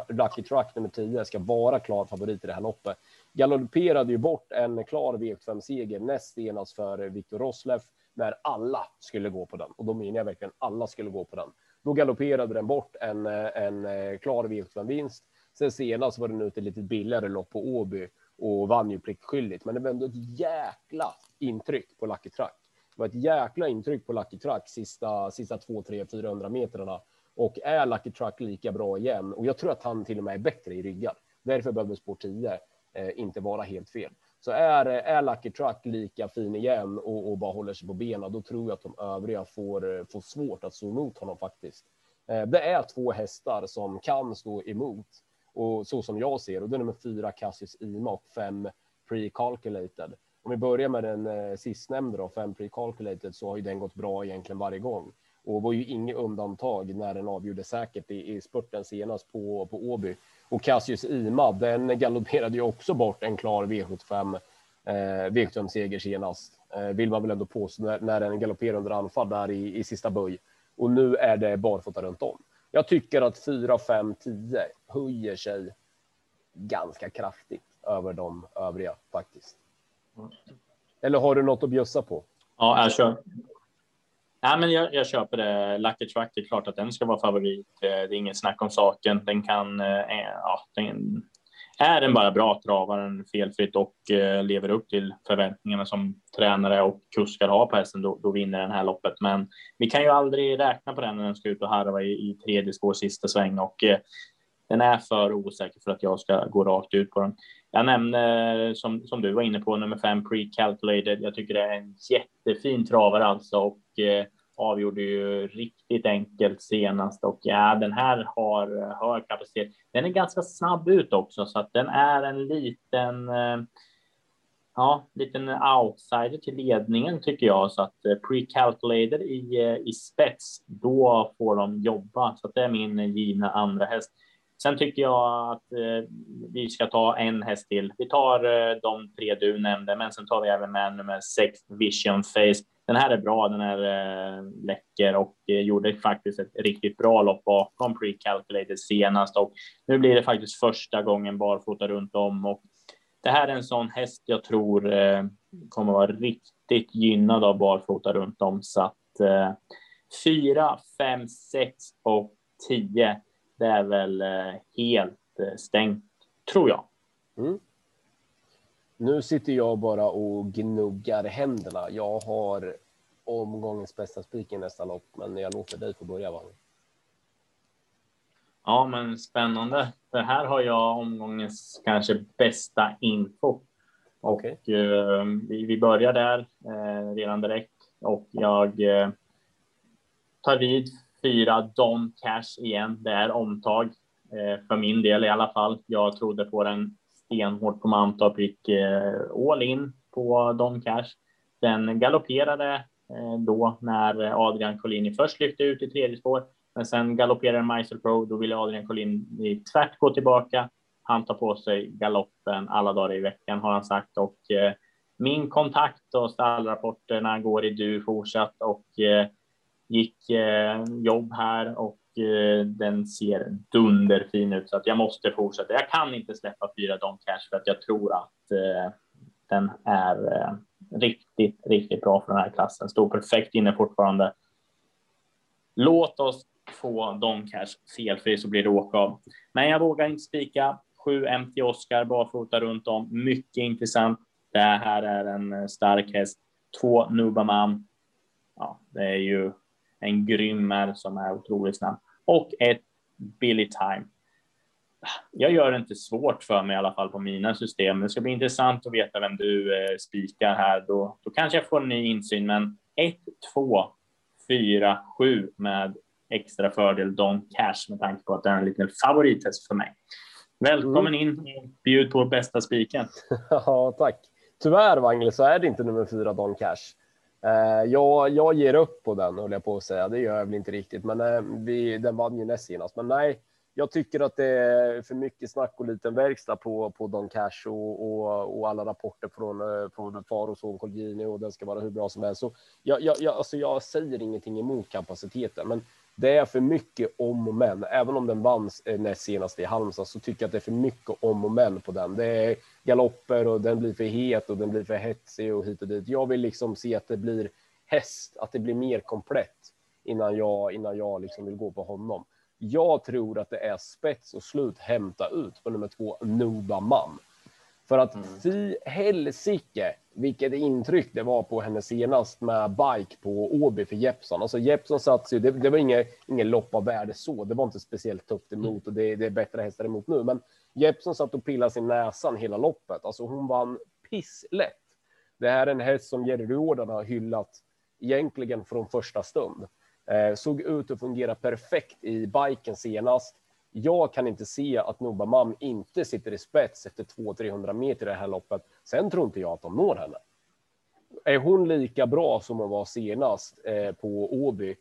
Lucky Truck nummer 10 ska vara klar favorit i det här loppet. Galopperade ju bort en klar V75 seger näst senast för Viktor Rosleff när alla skulle gå på den och då menar jag verkligen alla skulle gå på den. Då galopperade den bort en, en eh, klar V75 vinst. Sen senast var den ute lite billigare lopp på Åby och vann ju pliktskyldigt. Men det var ändå ett jäkla intryck på Lucky Truck. Det var ett jäkla intryck på Lucky Truck sista, sista 2, 3, 400 metrarna. Och är Lucky Truck lika bra igen? Och jag tror att han till och med är bättre i ryggar. Därför behöver spår 10 eh, inte vara helt fel. Så är, är Lucky Truck lika fin igen och, och bara håller sig på benen, då tror jag att de övriga får, eh, får svårt att stå emot honom faktiskt. Eh, det är två hästar som kan stå emot och så som jag ser och det är nummer fyra Cassius Ima och fem pre-calculated. Om vi börjar med den eh, sistnämnda då, fem pre-calculated, så har ju den gått bra egentligen varje gång och var ju inget undantag när den avgjorde säkert i, i spurten senast på, på Åby. Och Cassius Ima, den galopperade ju också bort en klar V75 eh, V75 seger senast, eh, vill man väl ändå påstå när, när den galopperade under anfall där i, i sista böj. Och nu är det barfota runt om. Jag tycker att 4, 5, 10 höjer sig ganska kraftigt över de övriga faktiskt. Eller har du något att bjussa på? Ja, jag kör. Nej, men jag, jag köper det. Lucky Truck, det är klart att den ska vara favorit. Eh, det är ingen snack om saken. Den kan, eh, ja, den, är den bara bra travar den felfritt och lever upp till förväntningarna som tränare och kuskar har på hästen, då, då, vinner den här loppet. Men vi kan ju aldrig räkna på den när den ska ut och harva i, i tredje spår sista sväng och eh, den är för osäker för att jag ska gå rakt ut på den. Jag nämner som, som du var inne på nummer fem pre-calculated. Jag tycker det är en jättefin travare alltså och eh, avgjorde ju riktigt enkelt senast och ja, den här har eh, hög kapacitet. Den är ganska snabb ut också så att den är en liten eh, ja, liten outsider till ledningen tycker jag så att eh, pre-calculated i, eh, i spets, då får de jobba. Så att det är min eh, givna andra häst. Sen tycker jag att eh, vi ska ta en häst till. Vi tar eh, de tre du nämnde, men sen tar vi även med nummer sex Vision Face den här är bra, den är eh, läcker och eh, gjorde faktiskt ett riktigt bra lopp bakom pre-calculated senast och nu blir det faktiskt första gången barfota runt om och det här är en sån häst jag tror eh, kommer vara riktigt gynnad av barfota runt om så att eh, 4, 5, 6 och tio. Det är väl eh, helt eh, stängt tror jag. Mm. Nu sitter jag bara och gnuggar händerna. Jag har omgångens bästa spik i nästa lopp, men jag låter dig få börja. Va? Ja, men spännande. För här har jag omgångens kanske bästa info. Och okay. eh, vi, vi börjar där eh, redan direkt och jag eh, tar vid fyra Don Cash igen. Det är omtag eh, för min del i alla fall. Jag trodde på den stenhårt på Mantorp, gick eh, all in på Don Cash. Den galopperade eh, då när Adrian Collini först lyfte ut i tredje spår, men sen galopperade Meister Pro. Då ville Adrian Collini tvärt gå tillbaka. Han tar på sig galoppen alla dagar i veckan har han sagt och eh, min kontakt och stallrapporterna går i du fortsatt och eh, gick eh, jobb här och Eh, den ser dunderfin ut så att jag måste fortsätta. Jag kan inte släppa fyra Don Cash för att jag tror att eh, den är eh, riktigt, riktigt bra för den här klassen. Står perfekt inne fortfarande. Låt oss få Don Cash felfri så blir det åka av. Men jag vågar inte spika. 7 MT Oscar barfota runt om. Mycket intressant. Det här är en eh, stark häst. Två Nubaman. Ja, det är ju en grym som är otroligt snabb och ett Billy Time. Jag gör det inte svårt för mig i alla fall på mina system. Det ska bli intressant att veta vem du eh, spikar här. Då, då kanske jag får en ny insyn, men 1, 2, 4, 7 med extra fördel Don Cash med tanke på att det är en liten favorithäst för mig. Välkommen mm. in bjud på bästa spiken. [laughs] ja, tack. Tyvärr Wangle så är det inte nummer fyra Don Cash. Eh, jag, jag ger upp på den, höll jag på att säga. Det gör jag väl inte riktigt, men eh, vi, den vann ju näst senast. Men nej, jag tycker att det är för mycket snack och liten verkstad på, på Don Cash och, och, och alla rapporter från, eh, från far och son Colgjini och den ska vara hur bra som helst. Så jag, jag, jag, alltså jag säger ingenting emot kapaciteten, men det är för mycket om och men. Även om den vann eh, näst senast i Halmstad så tycker jag att det är för mycket om och men på den. Det är galopper och den blir för het och den blir för hetsig och hit och dit. Jag vill liksom se att det blir häst, att det blir mer komplett innan jag innan jag liksom vill gå på honom. Jag tror att det är spets och slut hämta ut på nummer två Nuba Man. För att mm. fy helsike vilket intryck det var på henne senast med bike på Åby för Jeppson. Alltså Jeppson satt ju, det, det var inget, ingen lopp av värde så, det var inte speciellt tufft emot och det, det är bättre hästar emot nu. Men Jeppson satt och pillade sin näsan hela loppet. Alltså hon vann pisslätt. Det här är en häst som Jerry Jordan har hyllat egentligen från första stund. Eh, såg ut att fungera perfekt i biken senast. Jag kan inte se att Nobamam inte sitter i spets efter 200-300 meter i det här loppet. Sen tror inte jag att de når henne. Är hon lika bra som hon var senast eh, på Åby,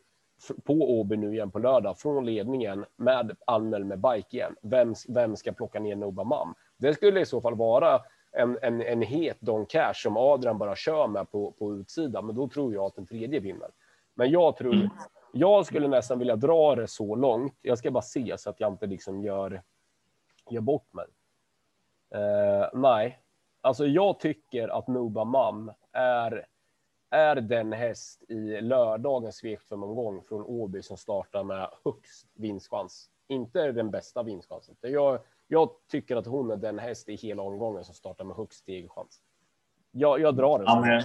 på Åby nu igen på lördag, från ledningen med anmäld med bike igen, vem, vem ska plocka ner Nubamam? Det skulle i så fall vara en, en, en het Don Cash som Adrian bara kör med på, på utsidan, men då tror jag att den tredje vinner. Men jag tror, mm. Jag skulle nästan vilja dra det så långt. Jag ska bara se så att jag inte liksom gör, gör bort mig. Uh, nej, alltså jag tycker att Nuba Mam är, är den häst i lördagens svekfemomgång från Åby som startar med högst vinstchans. Inte den bästa vinstchansen. Jag, jag tycker att hon är den häst i hela omgången som startar med högst stegchans jag, jag drar det. Ja, men,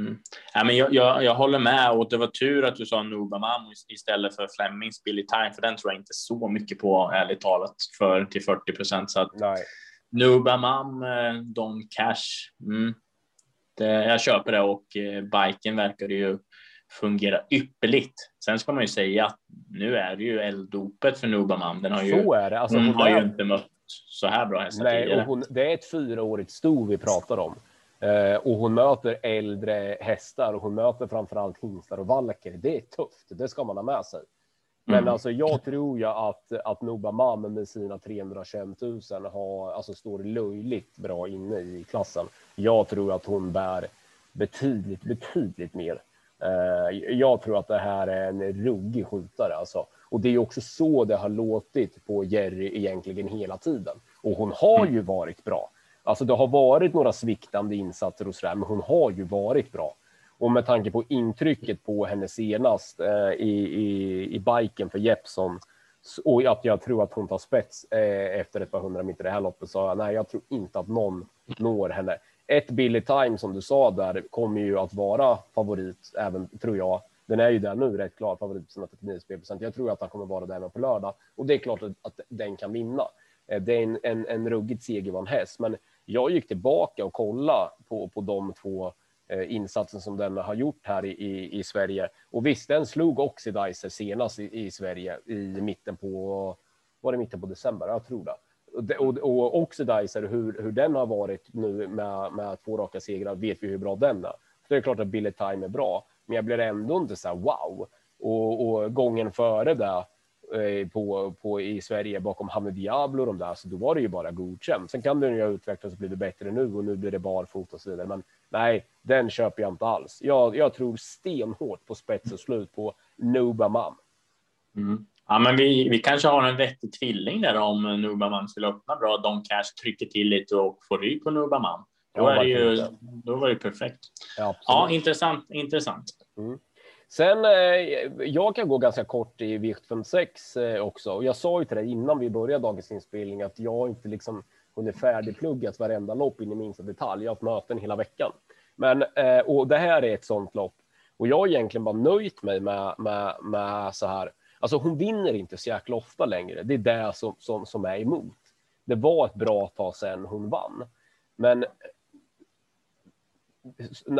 mm. ja, men jag, jag, jag, håller med och det var tur att du sa Nubamam istället för Flemings Billy Time, för den tror jag inte så mycket på, ärligt talat, för till 40 procent. Så att Nej. Nubamam, eh, Don Cash, mm. Det, jag köper det och eh, biken verkar ju fungera ypperligt. Sen ska man ju säga att nu är det ju elddopet för Nubamam. Den har ju, så är det. Alltså, hon, hon har ju inte mött så här bra hästar Nej, tidigare. Och hon, det är ett fyraårigt sto vi pratar om. Eh, och hon möter äldre hästar och hon möter framförallt hingstar och valker. Det är tufft, det ska man ha med sig. Men mm. alltså, jag tror ju att, att Nuba Mam med sina 325 000 har, alltså, står löjligt bra inne i klassen. Jag tror att hon bär betydligt, betydligt mer. Eh, jag tror att det här är en ruggig skjutare alltså. Och det är också så det har låtit på Jerry egentligen hela tiden. Och hon har mm. ju varit bra. Alltså det har varit några sviktande insatser och sådär, men hon har ju varit bra. Och med tanke på intrycket på henne senast eh, i, i, i biken för Jeppson och att jag tror att hon tar spets eh, efter ett par hundra meter i det här loppet så nej, jag tror inte att någon når henne. Ett Billy Time som du sa där kommer ju att vara favorit även tror jag. Den är ju där nu rätt klar favorit på sina 39 spelprocent. Jag tror att han kommer vara där även på lördag och det är klart att, att den kan vinna. Eh, det är en, en, en ruggigt segervan häst, men jag gick tillbaka och kollade på, på de två Eh, insatsen som den har gjort här i, i, i Sverige. Och visst, den slog Oxidizer senast i, i Sverige i mitten på, var det mitten på december? Jag tror det. Och, och, och Oxidizer, hur, hur den har varit nu med, med två raka segrar, vet vi hur bra den är. Så det är klart att Billy Time är bra, men jag blir ändå inte så här wow. Och, och gången före det Eh, på, på, i Sverige bakom Hamid Diablo och de där, så då var det ju bara godkänt. Sen kan den ju ha utvecklats och blivit bättre nu och nu blir det barfota och så vidare. Men nej, den köper jag inte alls. Jag, jag tror stenhårt på spets och slut på Nubamam. Mm. Ja, men vi, vi kanske har en vettig tvilling där om Nubamam skulle öppna bra. Don Cash trycker till lite och får rygg på Nubamam. Då, ja, är det ju, då var det perfekt. Ja, ja intressant. intressant. Mm. Sen, eh, jag kan gå ganska kort i vikt 56 eh, också. Jag sa ju till dig innan vi började dagens inspelning att jag inte liksom hon är färdigpluggat varenda lopp in i minsta detalj. Jag har haft möten hela veckan. Men, eh, och det här är ett sånt lopp. Och jag har egentligen bara nöjt mig med, med, med så här. Alltså hon vinner inte så jäkla ofta längre. Det är det som, som, som är emot. Det var ett bra tag sedan hon vann. Men eh,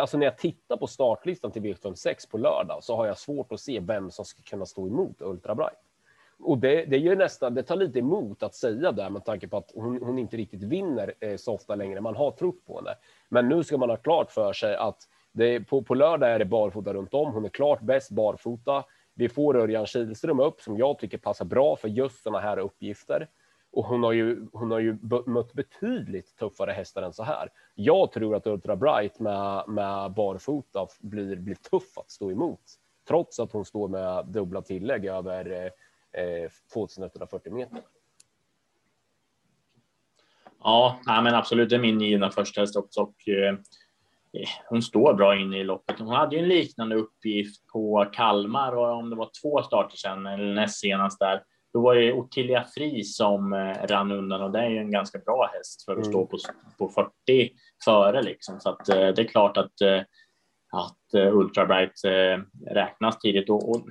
alltså när jag tittar på startlistan till V56 på lördag så har jag svårt att se vem som ska kunna stå emot Ultra Bright. Och det, det gör nästan, det tar lite emot att säga det med tanke på att hon, hon inte riktigt vinner eh, så ofta längre. Man har trott på henne, men nu ska man ha klart för sig att det, på, på lördag är det barfota runt om. Hon är klart bäst barfota. Vi får Örjan Kihlström upp som jag tycker passar bra för just sådana här uppgifter. Och hon har ju, hon har ju mött betydligt tuffare hästar än så här. Jag tror att Ultra Bright med, med barfota blir, blir tuff att stå emot. Trots att hon står med dubbla tillägg över eh, eh, 2140 meter. Ja, nej, men absolut. Det är min givna första häst också. Och, eh, hon står bra inne i loppet. Hon hade ju en liknande uppgift på Kalmar och om det var två starter sedan eller näst senast där då var det Ottilia Fri som eh, rann undan och det är ju en ganska bra häst för att mm. stå på, på 40 före liksom. Så att eh, det är klart att, eh, att Ultra Bright räknas tidigt och, och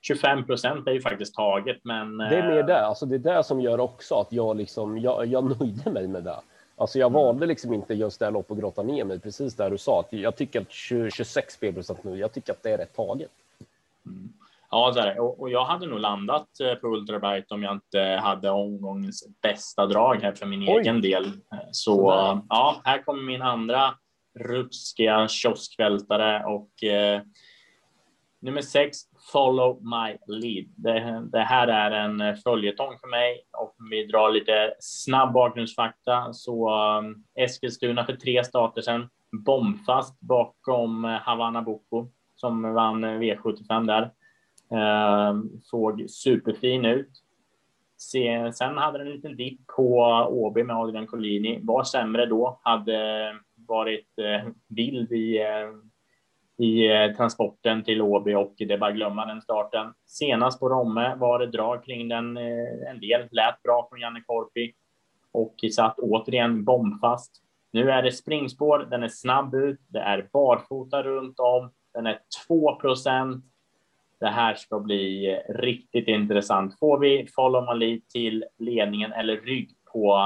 25 procent är ju faktiskt taget, men. Det är mer det, alltså det är det som gör också att jag liksom, jag, jag [laughs] nöjde mig med det. Alltså jag mm. valde liksom inte just det lopp och grotta ner mig precis där du sa att jag tycker att 20, 26 spelprocent nu, jag tycker att det är rätt taget. Mm. Ja, det är och, och jag hade nog landat eh, på Ultrabright om jag inte hade omgångens bästa drag här för min Oj. egen del. Eh, så Sådär. ja, här kommer min andra rutskiga kioskvältare och eh, nummer sex, Follow My Lead. Det, det, här är en eh, följetong för mig och om vi drar lite snabb bakgrundsfakta så um, Eskilstuna för tre starter sedan bombfast bakom eh, Havanna Boko som vann eh, V75 där. Ehm, såg superfin ut. Sen hade den en liten dipp på Åby med Adrian Collini. Var sämre då, hade varit vild i, i eh, transporten till Åby och det är bara glömma den starten. Senast på Romme var det drag kring den eh, en del. Lät bra från Janne Korpi och satt återigen bombfast. Nu är det springspår, den är snabb ut, det är barfota runt om, den är 2 procent det här ska bli eh, riktigt intressant. Får vi Follow Mali till ledningen eller rygg på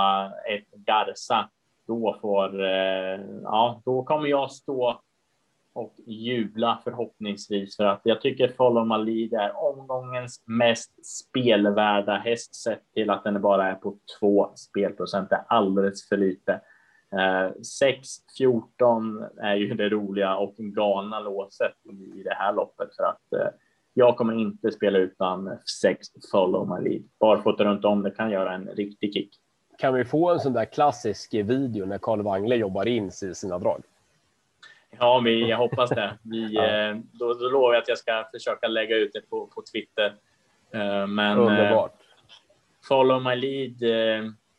ett Garza, då får, ja, då kommer jag stå och jubla förhoppningsvis för att jag tycker Follow Malid är omgångens mest spelvärda häst sett till att den bara är på två spelprocent. Det är alldeles för lite. Eh, 6-14 är ju det roliga och galna låset i det här loppet för att eh, jag kommer inte spela utan 6 follow my lead. Barfota runt om, det kan göra en riktig kick. Kan vi få en sån där klassisk video när Carl Wangle jobbar in sig i sina drag? Ja, vi, jag hoppas det. Vi, ja. Eh, då, då lovar jag att jag ska försöka lägga ut det på, på Twitter. Eh, men, Underbart. Follow my lead.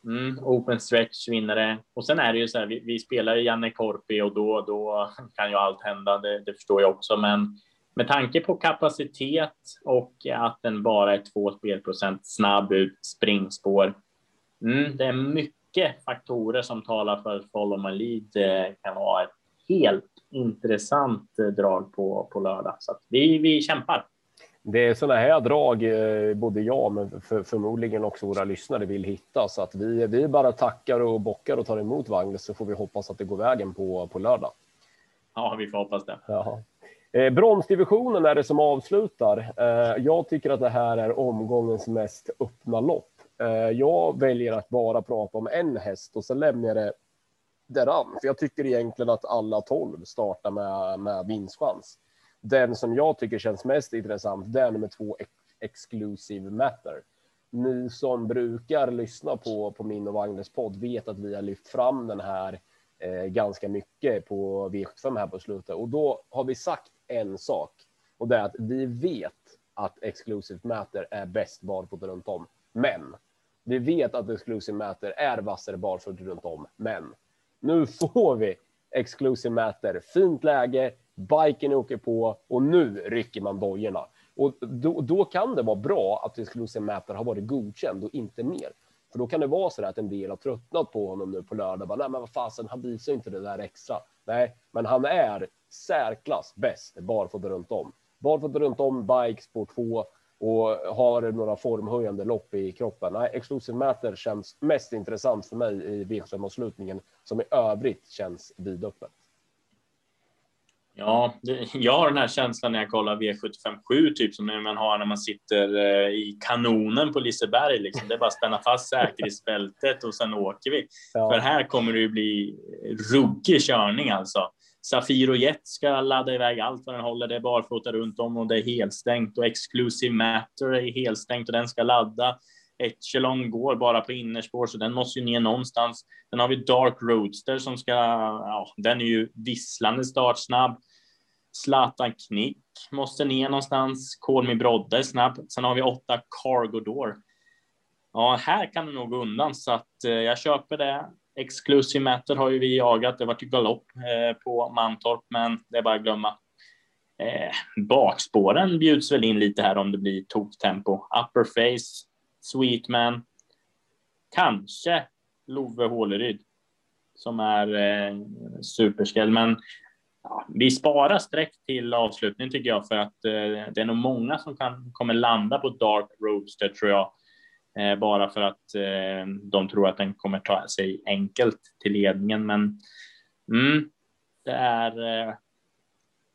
Mm, open stretch vinnare. Och sen är det ju så här, vi, vi spelar Janne Korpi och då, då kan ju allt hända. Det, det, förstår jag också, men med tanke på kapacitet och att den bara är 2 spelprocent snabb ut springspår. Mm, det är mycket faktorer som talar för att Follow My Lead kan vara ett helt intressant drag på, på lördag. Så vi, vi kämpar. Det är sådana här drag eh, både jag men för, förmodligen också våra lyssnare vill hitta så att vi, vi bara tackar och bockar och tar emot Wagner så får vi hoppas att det går vägen på, på lördag. Ja, vi får hoppas det. Ja. Eh, bronsdivisionen är det som avslutar. Eh, jag tycker att det här är omgångens mest öppna lopp. Eh, jag väljer att bara prata om en häst och så lämnar jag det däran. För jag tycker egentligen att alla tolv startar med, med vinstchans. Den som jag tycker känns mest intressant, det är nummer två, Exclusive Matter. Ni som brukar lyssna på, på min och Magnus podd vet att vi har lyft fram den här eh, ganska mycket på V75 här på slutet och då har vi sagt en sak och det är att vi vet att Exclusive Matter är bäst barfota runt om. Men vi vet att Exclusive Matter är vassare barfota runt om. Men nu får vi Exclusive Matter. Fint läge, biken åker på och nu rycker man dojorna. Och då, då kan det vara bra att Exclusive Matter har varit godkänd och inte mer. För då kan det vara så där att en del har tröttnat på honom nu på lördag. Bara, Nej, men vad fasen, han visar inte det där extra. Nej, men han är särklass bäst barfota runt om. Barfota runt om, bike, spår 2 och har några formhöjande lopp i kroppen. Nej, Exclusive Matter känns mest intressant för mig i V75-avslutningen som i övrigt känns vidöppet. Ja, det, jag har den här känslan när jag kollar V757, typ som man har när man sitter eh, i kanonen på Liseberg. Liksom. Det är bara att spänna fast säkerhetsbältet och sen åker vi. Ja. För här kommer det ju bli ruggig körning alltså. Safir och Jet ska ladda iväg allt vad den håller. Det är barfota runt om och det är helstängt och Exclusive Matter är helstängt och den ska ladda. Echelon går bara på innerspår, så den måste ju ner någonstans. Sen har vi Dark Roadster som ska, ja, den är ju visslande startsnabb. Zlatan Knick måste ner någonstans. Call Me Brodde är snabb. Sen har vi åtta Cargo Door. Ja, här kan det nog gå undan så att eh, jag köper det. Exclusive Matter har ju vi jagat. Det var till galopp eh, på Mantorp, men det är bara att glömma. Eh, bakspåren bjuds väl in lite här om det blir toktempo. Upper face, Sweetman, kanske Love Håleryd som är eh, superskräll. Men ja, vi sparar streck till avslutningen tycker jag för att eh, det är nog många som kan, kommer landa på Dark Roadster tror jag. Eh, bara för att eh, de tror att den kommer ta sig enkelt till ledningen. Men mm, det är eh,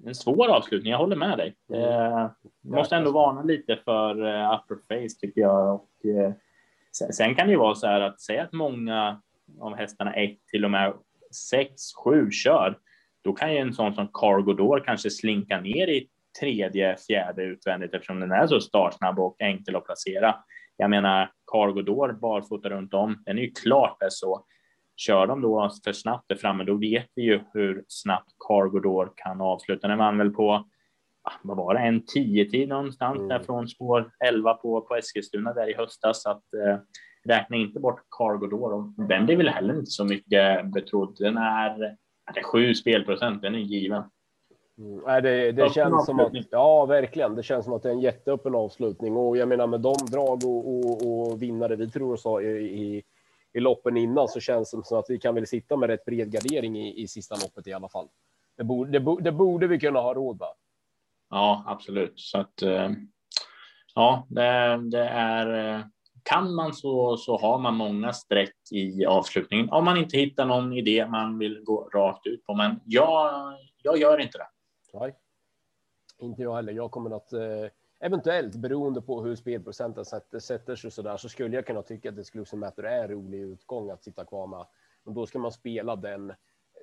en svår avslutning. Jag håller med dig. Mm. Eh, måste ändå varna lite för uh, upper face tycker jag. Och, sen, sen, kan det ju vara så här att säga att många av hästarna 1 till och med 6, 7 kör. Då kan ju en sån som Cargo Door kanske slinka ner i tredje, fjärde utvändigt eftersom den är så startsnabb och enkel att placera. Jag menar, Cargo Door barfota runt om, den är ju klart är så. Kör de då för snabbt där framme, då vet vi ju hur snabbt Cargo Door kan avsluta. Den vann väl på, vad var det, en tio tid någonstans mm. där från spår 11 på, på Eskilstuna där i höstas. Så att eh, räkna inte bort Cargo Door. Den blir väl heller inte så mycket betrodd. Den är, det är sju spelprocent, den är given. Mm, nej, det, det känns som att, ja verkligen, det känns som att det är en jätteöppen avslutning och jag menar med de drag och, och, och vinnare vi tror oss ha i, i i loppen innan så känns det som att vi kan väl sitta med rätt bred gardering i, i sista loppet i alla fall. Det borde, det, borde, det borde vi kunna ha råd med. Ja, absolut. Så att eh, ja, det, det är eh, kan man så, så har man många streck i avslutningen om man inte hittar någon idé man vill gå rakt ut på. Men jag, jag gör inte det. Nej, inte jag heller. Jag kommer att eh, eventuellt beroende på hur spelprocenten sätter, sätter sig så där så skulle jag kunna tycka att det skulle som är en rolig utgång att sitta kvar med. Men då ska man spela den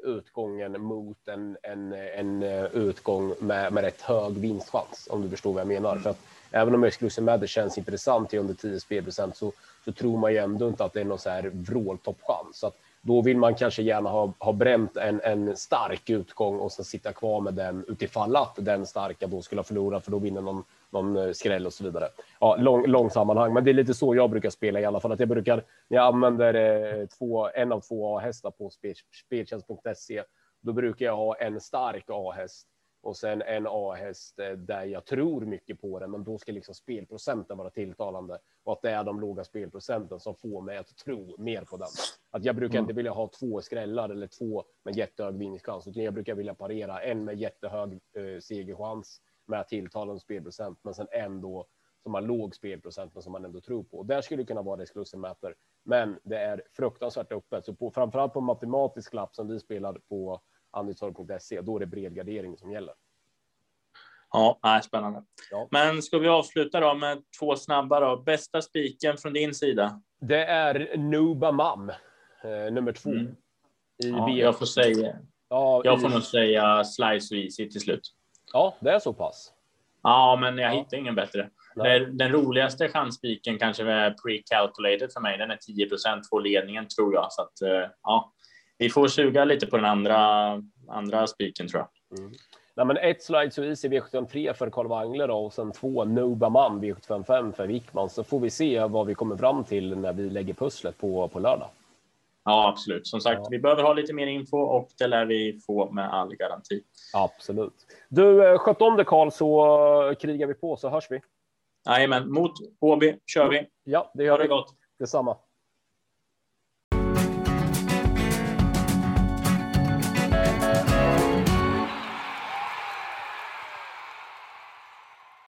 utgången mot en, en, en eh, utgång med, med rätt hög vinstchans om du förstår vad jag menar. Mm. För att även om Exclusive Matter känns intressant till under 10 spelprocent så, så tror man ju ändå inte att det är någon så här vråltoppchans. Så att då vill man kanske gärna ha, ha bränt en, en stark utgång och sen sitta kvar med den utifall att den starka då skulle ha förlorat för då vinner någon, någon eh, skräll och så vidare. Ja, lång, lång sammanhang, men det är lite så jag brukar spela i alla fall. Att jag brukar, jag använder eh, två, en av två A-hästar på speltjänst.se. Då brukar jag ha en stark A-häst och sen en A-häst eh, där jag tror mycket på den, men då ska liksom spelprocenten vara tilltalande och att det är de låga spelprocenten som får mig att tro mer på den. Att jag brukar mm. inte vilja ha två skrällar eller två med jättehög vinstchans, utan jag brukar vilja parera en med jättehög eh, segerchans med tilltalande spelprocent, men sen en då som har låg spelprocent, men som man ändå tror på. Där skulle det kunna vara det Slussen mäter, men det är fruktansvärt öppet. Så på framförallt på matematisk lapp som vi spelar på andelstorg.se, då är det bred gardering som gäller. Ja, nej, spännande. Ja. Men ska vi avsluta då med två snabba då? Bästa spiken från din sida? Det är Nuba Mam, eh, nummer två. Mm. I ja, jag får säga. Ja, jag i... får nog säga Slice och Easy till slut. Ja, det är så pass. Ja, men jag ja. hittar ingen bättre. Den, den roligaste chansspiken kanske är pre-calculated för mig. Den är 10% på ledningen tror jag. Så att, eh, ja, vi får suga lite på den andra, andra spiken tror jag. Mm. Nej, men ett slide så easy V753 för Carl Wangler och sen två Nobaman V755 för Wickman så får vi se vad vi kommer fram till när vi lägger pusslet på, på lördag. Ja, absolut. Som sagt, ja. vi behöver ha lite mer info och det lär vi få med all garanti. Absolut. Du, eh, sköt om det Karl så krigar vi på så hörs vi. Jajamän, mot HB kör vi. Ja, det gör ha det gott. Detsamma.